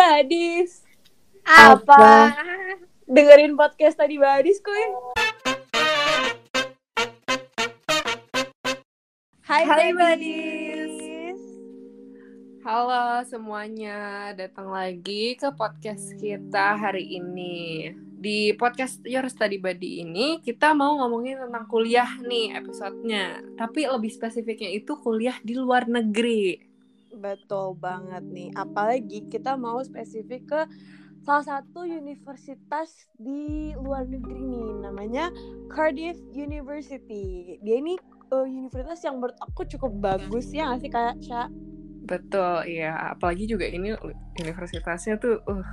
Badis. Apa? Dengerin podcast tadi Badis kuy. Hai, Hai, Badis. Halo semuanya, datang lagi ke podcast kita hari ini. Di podcast Your Study Buddy ini kita mau ngomongin tentang kuliah nih episodenya. Tapi lebih spesifiknya itu kuliah di luar negeri. Betul banget nih. Apalagi kita mau spesifik ke salah satu universitas di luar negeri nih. Namanya Cardiff University. Dia ini uh, universitas yang menurut aku cukup bagus ya nggak sih kayak Sya? Betul, iya. Apalagi juga ini universitasnya tuh uh.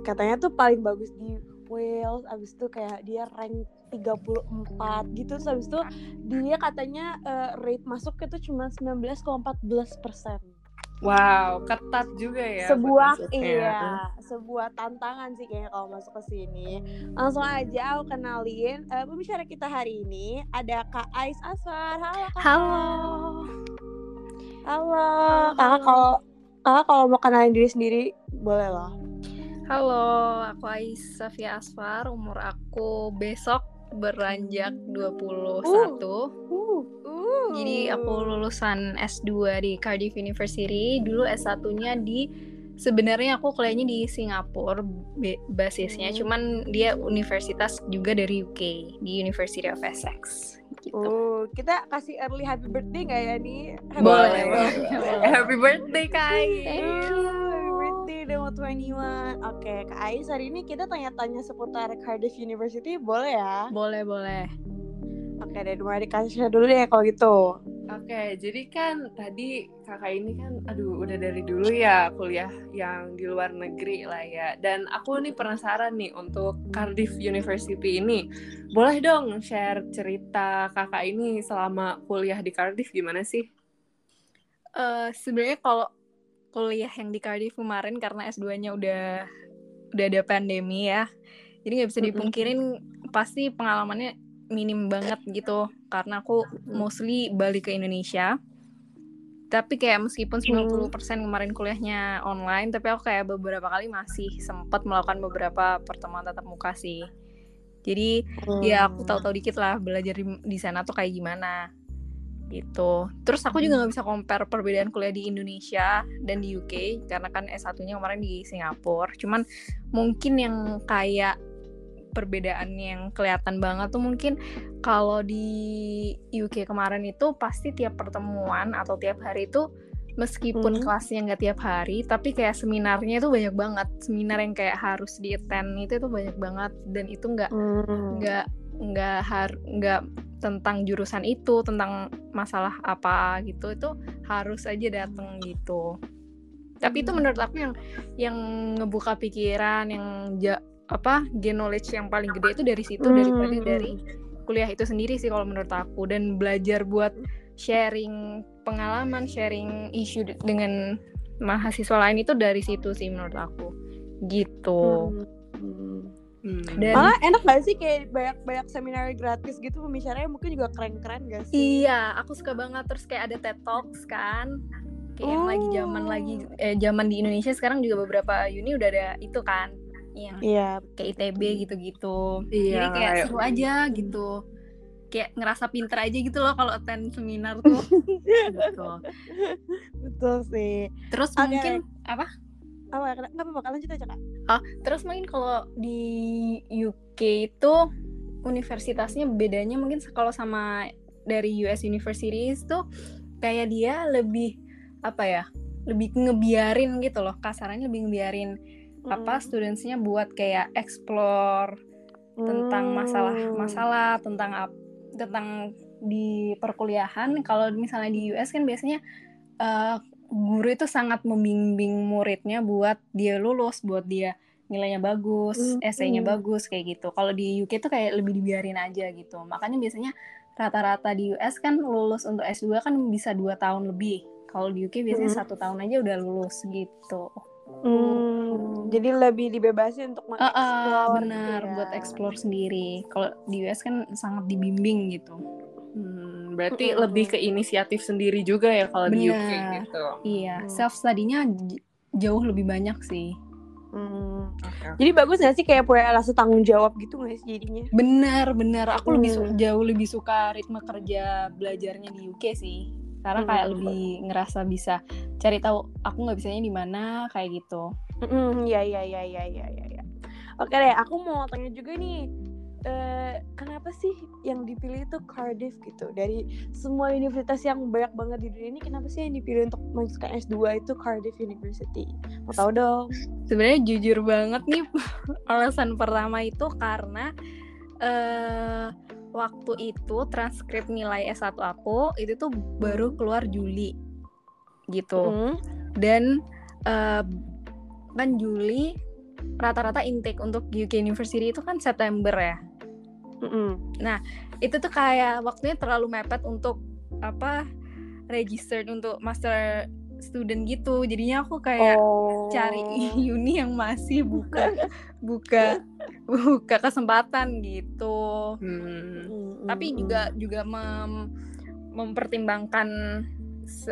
Katanya tuh paling bagus di Wales, abis itu kayak dia rank 34 gitu, terus abis itu dia katanya eh, rate masuknya tuh cuma 19,14 persen. wow, ketat juga ya. sebuah iya, sebuah tantangan sih kayaknya kalau masuk ke sini. Langsung aja aku kenalin eh, pembicara kita hari ini ada Kak Ais Asfar. Halo Kak. Halo. Halo. Kakak kalau kakak kalau mau kenalin diri sendiri boleh loh. Halo, aku Ais Safia Asfar, umur aku besok beranjak 21. Uh. Uh. Jadi aku lulusan S2 di Cardiff University. Dulu S1-nya di sebenarnya aku kuliahnya di Singapura basisnya, Hmm. cuman dia universitas juga dari UK di University of Essex. Gitu. Oh, kita kasih early happy birthday nggak ya nih? Happy Boleh, birthday. boleh, boleh. Happy birthday, Kai. Thank Uh, you. Udah mau 21. Oke, Kak Ais hari ini kita tanya-tanya seputar Cardiff University, boleh ya? Boleh, boleh. Oke, dari mulai dikasih dulu deh kalau gitu. Oke, jadi kan tadi kakak ini kan, aduh udah dari dulu ya kuliah yang di luar negeri lah ya. Dan aku nih penasaran nih untuk Cardiff University ini. Boleh dong share cerita kakak ini selama kuliah di Cardiff gimana sih? Eh sebenarnya kalau kuliah yang di Cardiff kemarin karena S2-nya udah udah ada pandemi ya. Jadi nggak bisa dipungkirin pasti pengalamannya minim banget gitu karena aku mostly balik ke Indonesia. Tapi kayak meskipun 90% kemarin kuliahnya online, tapi aku kayak beberapa kali masih sempat melakukan beberapa pertemuan tatap muka sih. Jadi ya aku tahu-tahu dikit lah belajar di, di sana tuh kayak gimana gitu. Terus aku juga nggak bisa compare perbedaan kuliah di Indonesia dan di UK karena kan S1-nya kemarin di Singapura. Cuman mungkin yang kayak perbedaan yang kelihatan banget tuh mungkin kalau di UK kemarin itu pasti tiap pertemuan atau tiap hari itu meskipun Hmm. kelasnya nggak tiap hari tapi kayak seminarnya itu banyak banget seminar yang kayak harus di attend itu tuh banyak banget dan itu nggak Hmm. nggak nggak har nggak tentang jurusan itu tentang masalah apa gitu itu harus aja datang gitu tapi itu menurut aku yang yang ngebuka pikiran yang ja, apa gain knowledge yang paling gede itu dari situ daripada Hmm. dari kuliah itu sendiri sih kalau menurut aku dan belajar buat sharing pengalaman sharing isu de- dengan mahasiswa lain itu dari situ sih menurut aku gitu Hmm. Hmm. Dan- Malah enak gak sih kayak banyak-banyak seminar gratis gitu pembicaranya mungkin juga keren-keren gak sih? Iya, aku suka banget terus kayak ada TED Talks kan. Kayak yang lagi zaman Oh. lagi eh zaman di Indonesia sekarang juga beberapa uni udah ada itu kan. Yang Iya. kayak ITB gitu-gitu. Iya, Jadi kayak seru aja gitu. Kayak ngerasa pinter aja gitu loh kalau attend seminar tuh. gitu. Betul sih. Terus Oke. mungkin apa? Apa nggak apa-apa lanjut aja kak. Terus mungkin kalau di UK itu universitasnya bedanya mungkin kalau sama dari US universities tuh kayak dia lebih apa ya lebih ngebiarin gitu loh kasarannya lebih ngebiarin apa studentsnya buat kayak explore tentang Hmm. masalah-masalah tentang ap- tentang di perkuliahan kalau misalnya di US kan biasanya eh, guru itu sangat membimbing muridnya buat dia lulus buat dia nilainya bagus, Hmm. esainya bagus kayak gitu. Kalau di UK tuh kayak lebih dibiarin aja gitu. Makanya biasanya rata-rata di US kan lulus untuk S2 kan bisa dua tahun lebih. Kalau di UK biasanya Hmm. satu tahun aja udah lulus gitu. Hmm, jadi lebih dibebasin untuk Ah, ah, mengeksplor benar gitu ya. buat explore sendiri. Kalau di US kan sangat dibimbing gitu. Hmm, berarti Mm-mm. lebih ke inisiatif sendiri juga ya kalau di UK Benar. gitu. Iya, Hmm. self study-nya jauh lebih banyak sih Hmm. Oke. Jadi bagus gak sih kayak punya rasa tanggung jawab gitu gak sih jadinya? bener bener aku lebih su- Hmm. jauh lebih suka ritme kerja belajarnya di UK sih karena kayak Hmm. lebih ngerasa bisa cari tahu aku nggak bisanya di mana kayak gitu Hmm, ya ya ya ya ya ya. Oke deh, aku mau tanya juga nih. Eh, kenapa sih yang dipilih itu Cardiff gitu? Dari semua universitas yang banyak banget di dunia ini, kenapa sih yang dipilih untuk melanjutkan S2 itu Cardiff University? Mau tahu dong? sebenarnya jujur banget nih alasan pertama itu karena eh waktu itu transkrip nilai S1 aku itu tuh baru keluar Juli gitu Hmm. dan eh, kan Juli rata-rata intake untuk UK University itu kan September ya Mm-mm. itu tuh kayak waktunya terlalu mepet untuk apa register untuk master student gitu jadinya aku kayak Oh. cari uni yang masih buka buka buka kesempatan gitu Hmm. Tapi juga juga mem- mempertimbangkan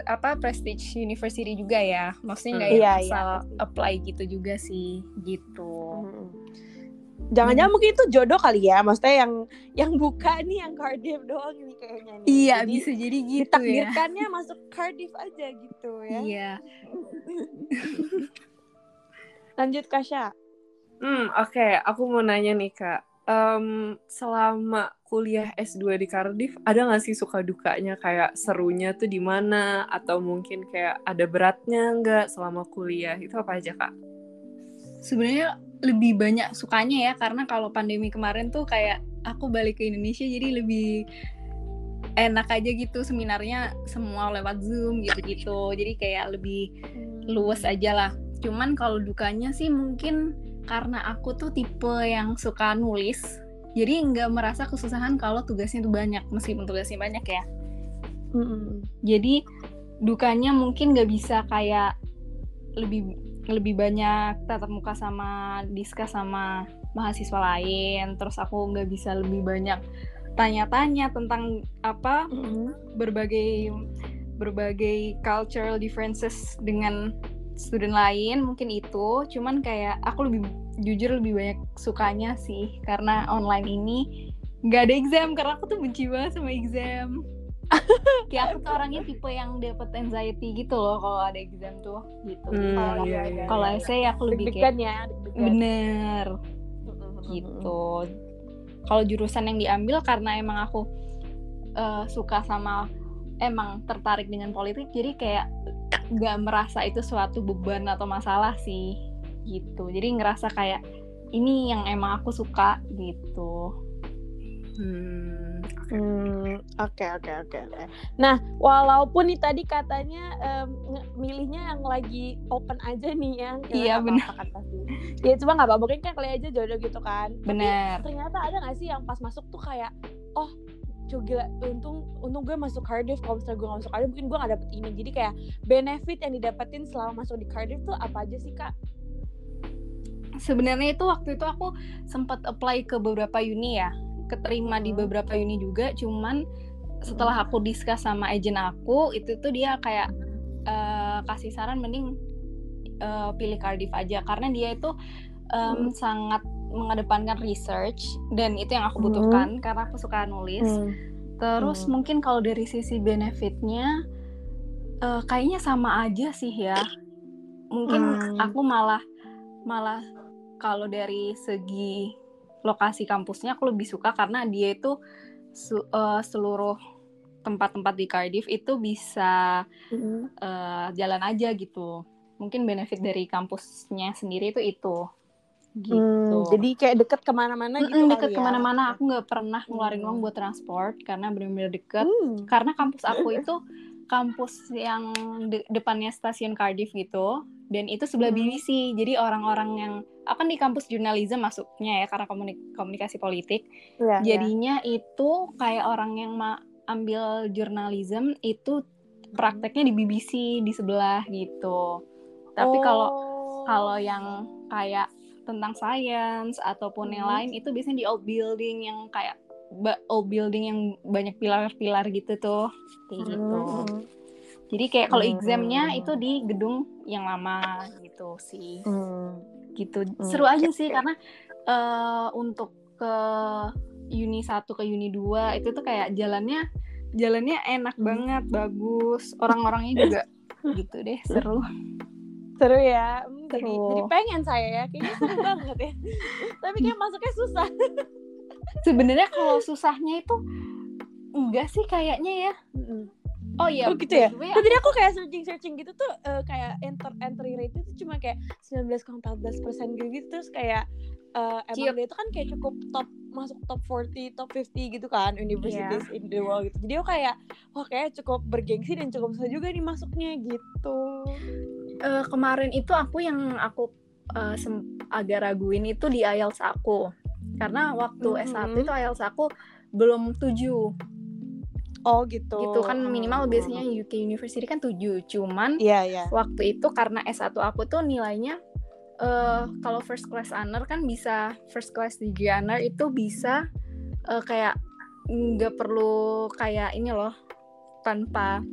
apa prestige university juga ya maksudnya nggak Hmm. yang Iya, iya, asal pasti. apply gitu juga sih gitu Mm-mm. Jangan-jangan mungkin itu jodoh kali ya, maksudnya yang yang buka nih yang Cardiff doang ini kayaknya nih. iya Jadi, bisa jadi gitu ya ditakdirkannya masuk Cardiff aja gitu ya. iya Lanjut Kasha. Hmm, oke. Aku mau nanya nih, Kak. Em, selama kuliah S2 di Cardiff, ada nggak sih suka dukanya kayak serunya tuh di mana? Atau mungkin kayak ada beratnya nggak selama kuliah? Itu apa aja, Kak? sebenarnya lebih banyak sukanya ya karena kalau pandemi kemarin tuh kayak aku balik ke Indonesia jadi lebih enak aja gitu seminarnya semua lewat Zoom gitu-gitu. Jadi kayak lebih luas aja lah. Cuman kalau dukanya sih mungkin karena aku tuh tipe yang suka nulis jadi nggak merasa kesusahan kalau tugasnya tuh banyak meskipun tugasnya banyak ya. Mm-mm. jadi dukanya mungkin nggak bisa kayak lebih lebih banyak tatap muka sama diskus sama mahasiswa lain. Terus aku nggak bisa lebih banyak tanya-tanya tentang apa Mm-mm. berbagai berbagai cultural differences dengan student lain mungkin itu. Cuman kayak aku lebih jujur lebih banyak sukanya sih. Karena online ini nggak ada exam karena aku tuh benci banget sama exam kayak aku tuh orangnya tipe yang dapet anxiety gitu loh kalau ada exam tuh gitu Hmm, kalau iya, iya, kalau iya. essay aku lebih kayak ya, bener gitu. Kalau jurusan yang diambil karena emang aku eh, suka sama emang tertarik dengan politik, jadi kayak nggak merasa itu suatu beban atau masalah sih gitu. Jadi ngerasa kayak ini yang emang aku suka gitu. Hmm, oke oke oke oke. Nah, walaupun nih tadi katanya nge- milihnya yang lagi open aja nih ya. Iya, benar. Ya cuma nggak apa-apa mungkin kan kali aja jodoh gitu kan. Bener. ternyata ada nggak sih yang pas masuk tuh kayak oh cuy gila untung untung gue masuk Cardiff kalau misalnya gue gak masuk Cardiff mungkin gue gak dapet ini jadi kayak benefit yang didapetin selama masuk di Cardiff tuh apa aja sih kak? Sebenarnya itu waktu itu aku sempat apply ke beberapa uni ya, keterima di Hmm. beberapa uni juga, cuman setelah aku discuss sama agent aku, itu tuh dia kayak eh, kasih saran mending eh, pilih Cardiff aja karena dia itu em, sangat mengedepankan research dan itu yang aku Hmm. butuhkan karena aku suka nulis. Terus Hmm. mungkin kalau dari sisi benefitnya eh, kayaknya sama aja sih ya. Mungkin Hmm. aku malah malah kalau dari segi lokasi kampusnya aku lebih suka karena dia itu su- eh, seluruh tempat-tempat di Cardiff itu bisa Mm-mm. eh, jalan aja gitu. Mungkin benefit dari kampusnya sendiri itu itu gitu. Hmm, jadi kayak deket ke mana-mana gitu kali deket ya. ke mana-mana aku nggak pernah ngeluarin Hmm. uang buat transport karena benar-benar deket Hmm. karena kampus aku itu kampus yang de- depannya stasiun Cardiff gitu dan itu sebelah Hmm. BBC jadi orang-orang yang akan di kampus jurnalisme masuknya ya karena komuni- komunikasi politik iya. jadinya itu kayak orang yang ma- ambil jurnalisme itu prakteknya di BBC di sebelah gitu tapi kalau Oh. kalau yang kayak tentang science ataupun yang Hmm. lain itu biasanya di old building yang kayak old building yang banyak pilar-pilar gitu tuh kayak gitu. Hmm. Jadi kayak kalau Hmm. examnya itu di gedung yang lama gitu sih. Hmm. Gitu. Hmm, Seru aja sih karena eh, untuk ke uni 1 ke uni 2 itu tuh kayak jalannya jalannya enak banget, bagus. Orang-orangnya juga gitu deh, seru. Seru ya. Hmm, jadi, Seru. jadi pengen saya ya. Kayaknya seru banget ya. Tapi kayak masuknya susah. Sebenarnya kalau susahnya itu enggak sih kayaknya ya. Oh iya, Oh gitu ya? Tuh, tadi aku kayak searching-searching gitu tuh eh, kayak enter entry rate itu cuma kayak 19,14 persen gitu, gitu terus kayak eh, emang Ciut. dia itu kan kayak cukup top masuk top 40, top 50 gitu kan universities Iya. in the world gitu. Jadi aku kayak wah kayak cukup bergengsi dan cukup susah juga nih masuknya gitu. Eh, kemarin itu aku yang aku sem- agak raguin itu di IELTS aku. Karena waktu Mhm. S1 itu IELTS aku belum 7 Oh gitu. gitu kan minimal Hmm. biasanya UK University kan 7 cuman Iya iya. waktu itu karena S1 aku tuh nilainya eh kalau first class honor kan bisa first class degree honor itu bisa eh, kayak nggak perlu kayak ini loh tanpa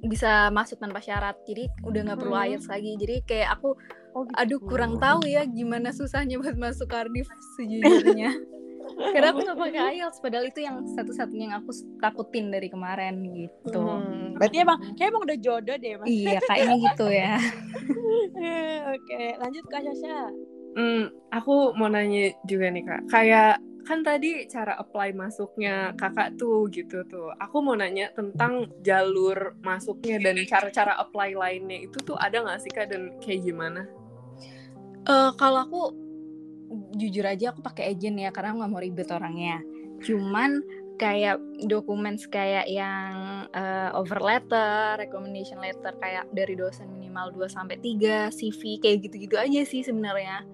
bisa masuk tanpa syarat jadi udah nggak perlu Hmm. IELTS lagi jadi kayak aku Oh, gitu. aduh kurang tahu ya gimana susahnya buat masuk Cardiff sejujurnya karena aku nggak pakai IELTS padahal itu yang satu-satunya yang aku takutin dari kemarin gitu Hmm, berarti emang kayak emang udah jodoh deh mas. iya kayaknya gitu ya Oke, lanjut Kak Sasha. Hmm, aku mau nanya juga nih kak, kayak kan tadi cara apply masuknya kakak tuh gitu tuh. Aku mau nanya tentang jalur masuknya dan cara-cara apply lainnya itu tuh ada nggak sih kak dan kayak gimana? Eh, kalau aku jujur aja aku pakai agent ya karena nggak mau ribet orangnya. Cuman kayak dokumen kayak yang eh, over letter, recommendation letter kayak dari dosen minimal 2 sampai 3, CV kayak gitu-gitu aja sih sebenarnya.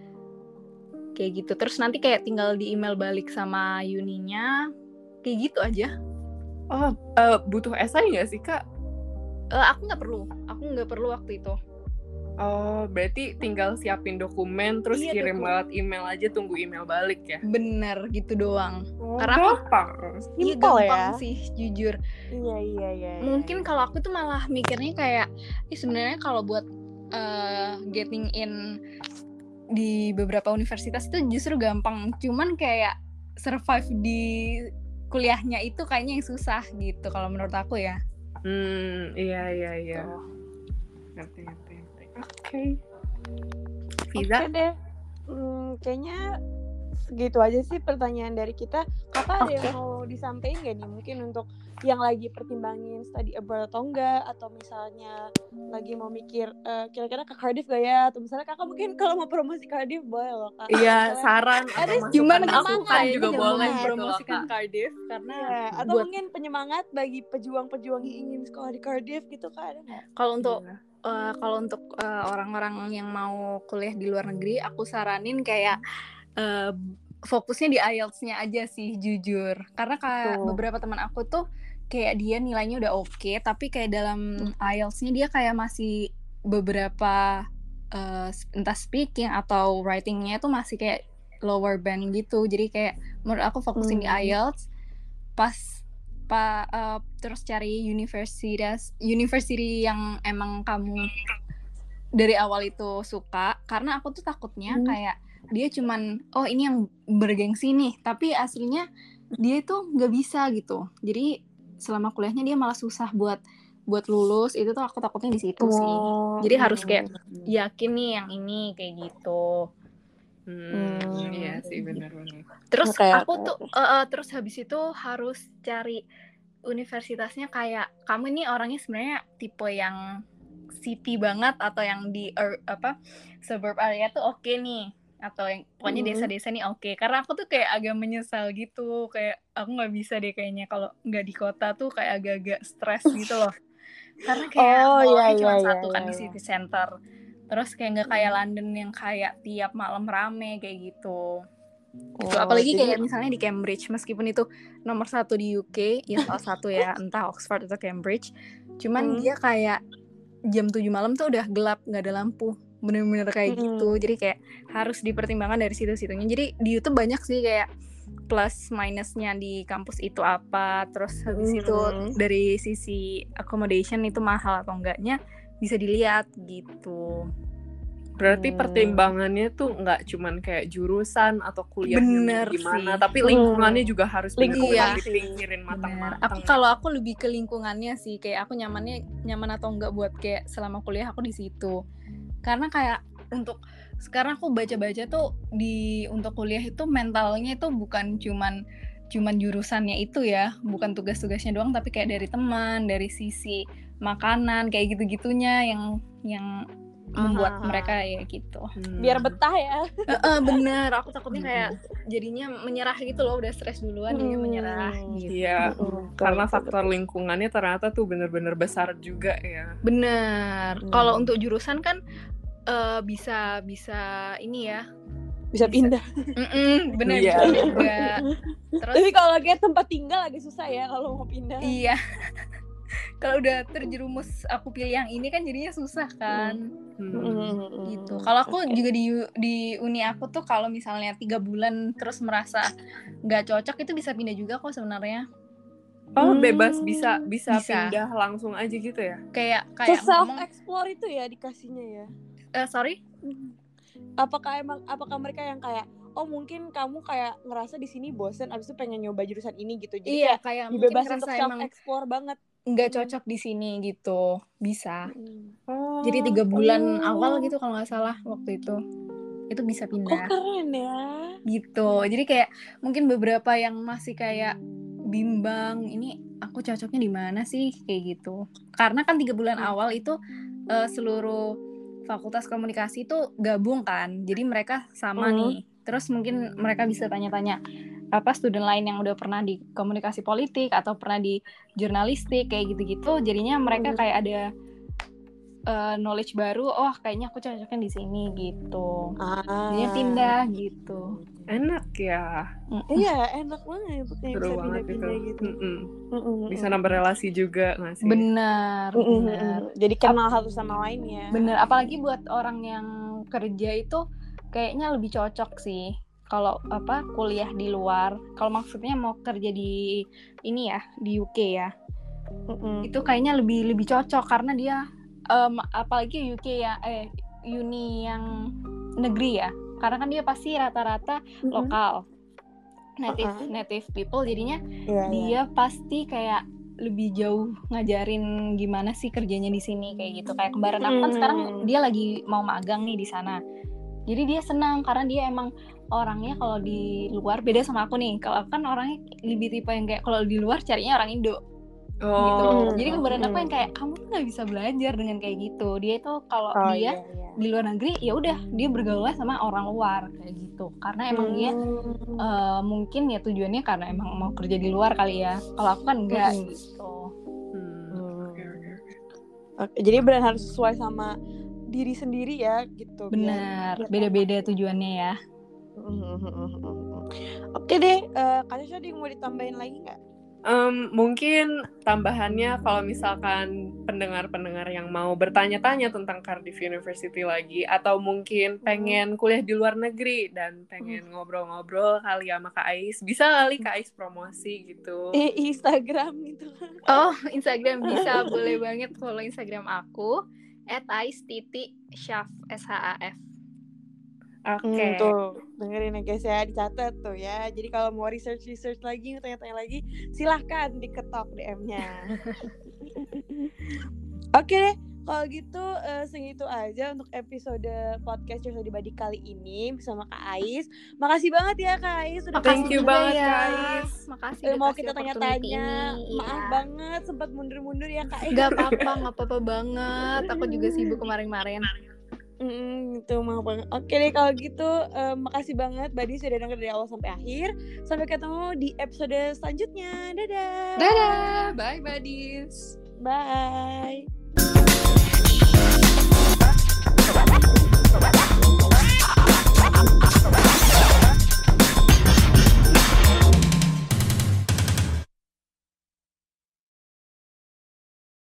Kayak gitu. Terus nanti kayak tinggal di email balik sama uninya. Kayak gitu aja. Oh, eh, butuh esai nggak sih kak? Eh, aku nggak perlu. Aku nggak perlu waktu itu. Oh, berarti tinggal siapin dokumen terus Iya, kirim dokumen. lewat email aja tunggu email balik ya. Bener gitu doang. Oh, Karena aku- gampang. Iya Simple gampang ya. sih jujur. Iya iya iya. iya. mungkin kalau aku tuh malah mikirnya kayak ih sebenarnya kalau buat uh, getting in di beberapa universitas itu justru gampang cuman kayak survive di kuliahnya itu kayaknya yang susah gitu kalau menurut aku ya Hmm, iya iya iya. Ngerti ngerti. Ngerti. Oke. Visa. Oke deh. Hmm, kayaknya segitu aja sih pertanyaan dari kita. Kakak ada Oke. yang mau disampaikan gak nih mungkin untuk yang lagi pertimbangin study abroad atau enggak atau misalnya lagi mau mikir eh, kira-kira ke Cardiff gak ya atau misalnya kakak mungkin kalau mau promosi Cardiff boleh loh kak. Iya, saran Ada atau cuman masukan aku masukan kayaknya juga nggak boleh mau gitu Kak. Cardiff karena Iya, atau buat mungkin penyemangat bagi pejuang-pejuang yang ingin sekolah di Cardiff gitu kak ada nggak? kalau untuk Iya. Eh, kalau untuk eh, orang-orang yang mau kuliah di luar negeri, aku saranin kayak eh, fokusnya di IELTS-nya aja sih, jujur. Karena kayak Betul. beberapa teman aku tuh kayak dia nilainya udah oke, tapi kayak dalam IELTS-nya dia kayak masih beberapa eh, entah speaking atau writing-nya itu masih kayak lower band gitu. Jadi kayak menurut aku fokusin di Hmm. IELTS pas pa, eh, terus cari universitas university yang emang kamu dari awal itu suka. Karena aku tuh takutnya Hmm. kayak dia cuman oh ini yang bergengsi nih tapi aslinya dia tuh nggak bisa gitu. Jadi selama kuliahnya dia malah susah buat buat lulus. Itu tuh aku takutnya di situ sih. Oh, Jadi harus iya, kayak- iya. yakin nih yang ini kayak gitu Hmm, Hmm. iya sih benar-benar. Terus Kayak- aku tuh eh, eh, terus habis itu harus cari universitasnya kayak kamu ini orangnya sebenarnya tipe yang city banget atau yang di ur- apa suburb area tuh oke nih atau yang pokoknya Mhm. desa-desa nih oke karena aku tuh kayak agak menyesal gitu kayak aku nggak bisa deh kayaknya kalau nggak di kota tuh kayak agak-agak stres gitu loh karena kayak Oh, mallnya iya, cuma iya, satu iya, kan di iya. city center terus kayak nggak kayak London yang kayak tiap malam rame kayak gitu gitu. Oh, apalagi jadi- kayak misalnya di Cambridge meskipun itu nomor satu di UK ya salah satu ya entah Oxford atau Cambridge cuman Hmm. dia kayak jam 7 malam tuh udah gelap nggak ada lampu bener-bener kayak Mm-mm. gitu jadi kayak harus dipertimbangkan dari situ-situnya jadi di YouTube banyak sih kayak plus minusnya di kampus itu apa terus habis Mhm. itu dari sisi accommodation itu mahal atau enggaknya bisa dilihat gitu Berarti Hmm. pertimbangannya tuh nggak cuman kayak jurusan atau kuliahnya Bener gimana, sih. tapi lingkungannya juga harus Lingkungan sih. dipikirin matang-matang. Aku kalau aku lebih ke lingkungannya sih, kayak aku nyamannya nyaman atau enggak buat kayak selama kuliah aku di situ. Karena kayak untuk sekarang aku baca-baca tuh di untuk kuliah itu mentalnya itu bukan cuman cuman jurusannya itu ya, bukan tugas-tugasnya doang tapi kayak dari teman, dari sisi makanan kayak gitu-gitunya yang yang membuat Aha. mereka ya gitu. Hmm. biar betah ya Heeh, bener, aku takutnya kayak jadinya menyerah gitu loh, udah stres duluan Hmm. menyerah gitu. Iya, Mm-mm. karena faktor lingkungannya ternyata tuh bener-bener besar juga ya. Bener. Hmm. Kalau untuk jurusan kan eh, bisa bisa ini ya. Bisa pindah Mm-mm, bener Iya. juga. Terus tapi kalau lagi tempat tinggal agak susah ya kalau mau pindah iya. Kalau udah terjerumus aku pilih yang ini kan jadinya susah kan. Hmm. Mm-mm. Gitu. Kalau aku juga di di uni aku tuh kalau misalnya tiga bulan terus merasa nggak cocok itu bisa pindah juga kok sebenarnya. Oh, Hmm. bebas bisa bisa, Bisa. pindah langsung aja gitu ya. Kayak kayak self ngomong, explore itu ya dikasihnya ya eh, sorry. Apakah emang apakah mereka yang kayak oh mungkin kamu kayak ngerasa di sini bosen abis itu pengen nyoba jurusan ini gitu jadi Iya, kayak dibebasin untuk self explore banget nggak cocok di sini gitu. Bisa. Oh. Jadi tiga bulan Oh. awal gitu kalau nggak salah waktu itu itu bisa oh pindah keren ya gitu. Jadi kayak mungkin beberapa yang masih kayak bimbang ini aku cocoknya di mana sih kayak gitu. Karena kan tiga bulan Hmm. awal itu eh, seluruh fakultas komunikasi itu gabung kan. Jadi mereka sama Hmm. nih. Terus mungkin mereka bisa tanya-tanya apa student lain yang udah pernah di komunikasi politik atau pernah di jurnalistik kayak gitu-gitu. Jadinya mereka Hmm. kayak ada eh, knowledge baru. Oh, kayaknya aku cocoknya di sini gitu. ah Jadinya pindah gitu. Enak ya. Mm. iya enak banget kayak Seru bisa pindah-pindah gitu Mm-mm. Mm-mm. Bisa nambah relasi juga nggak sih? Benar, benar. mm-mm. jadi kenal satu sama lain ya Bener, apalagi buat orang yang kerja itu kayaknya lebih cocok sih. Kalau apa kuliah di luar, kalau maksudnya mau kerja di ini ya, di UK ya. Mm-mm. Itu kayaknya lebih lebih cocok karena dia em, apalagi UK ya eh uni yang negeri ya. Karena kan dia pasti rata-rata Mm-mm. lokal. Native Uh-uh. native people jadinya Iya, iya. dia pasti kayak lebih jauh ngajarin gimana sih kerjanya di sini kayak gitu kayak kembaran aku kan sekarang dia lagi mau magang nih di sana jadi dia senang karena dia emang orangnya kalau di luar beda sama aku nih kalau aku kan orangnya lebih tipe yang kayak kalau di luar carinya orang Indo gitu Oh. jadi kembaran aku Hmm. yang kayak kamu tuh nggak bisa belajar dengan kayak gitu dia itu kalau oh, dia iya, iya. di luar negeri ya udah dia bergaulnya sama orang luar kayak gitu karena emang dia Hmm. eh, mungkin ya tujuannya karena emang mau kerja di luar kali ya. Kalau aku kan enggak Mm-mm. gitu. Hmm. Hmm. Oke, jadi benar harus sesuai sama diri sendiri ya gitu. Benar, beda-beda tujuannya ya. enak. Oke deh, eh Kak yang mau ditambahin lagi nggak? Em, mungkin tambahannya kalau misalkan pendengar-pendengar yang mau bertanya-tanya tentang Cardiff University lagi atau mungkin pengen kuliah di luar negeri dan pengen ngobrol-ngobrol kali sama Kak Ais, bisa kali Kak Ais promosi gitu. Eh, Instagram gitu. Oh, Instagram bisa, boleh banget follow Instagram aku @ais.syaf s h a f. Oke. Hmm, tuh dengerin ya guys ya dicatat tuh ya. Jadi kalau mau research research lagi, tanya-tanya lagi, silahkan diketok DM-nya. Oke deh, kalau gitu eh, segitu aja untuk episode podcast Cerita di Badi kali ini bersama Kak Ais. Makasih banget ya Kak Ais sudah Thank you banget, ya. Kak Ais. Makasih udah udah mau kita tanya-tanya. Maaf Iya. banget sempat mundur-mundur ya Kak Ais. Gak apa-apa, gak apa-apa banget. Aku juga sibuk kemarin-kemarin. Mm, gitu mau banget. Oke deh kalau gitu uh, makasih banget Badi sudah denger dari awal sampai akhir. Sampai ketemu di episode selanjutnya. Dadah. Dadah. Bye Badis. Bye.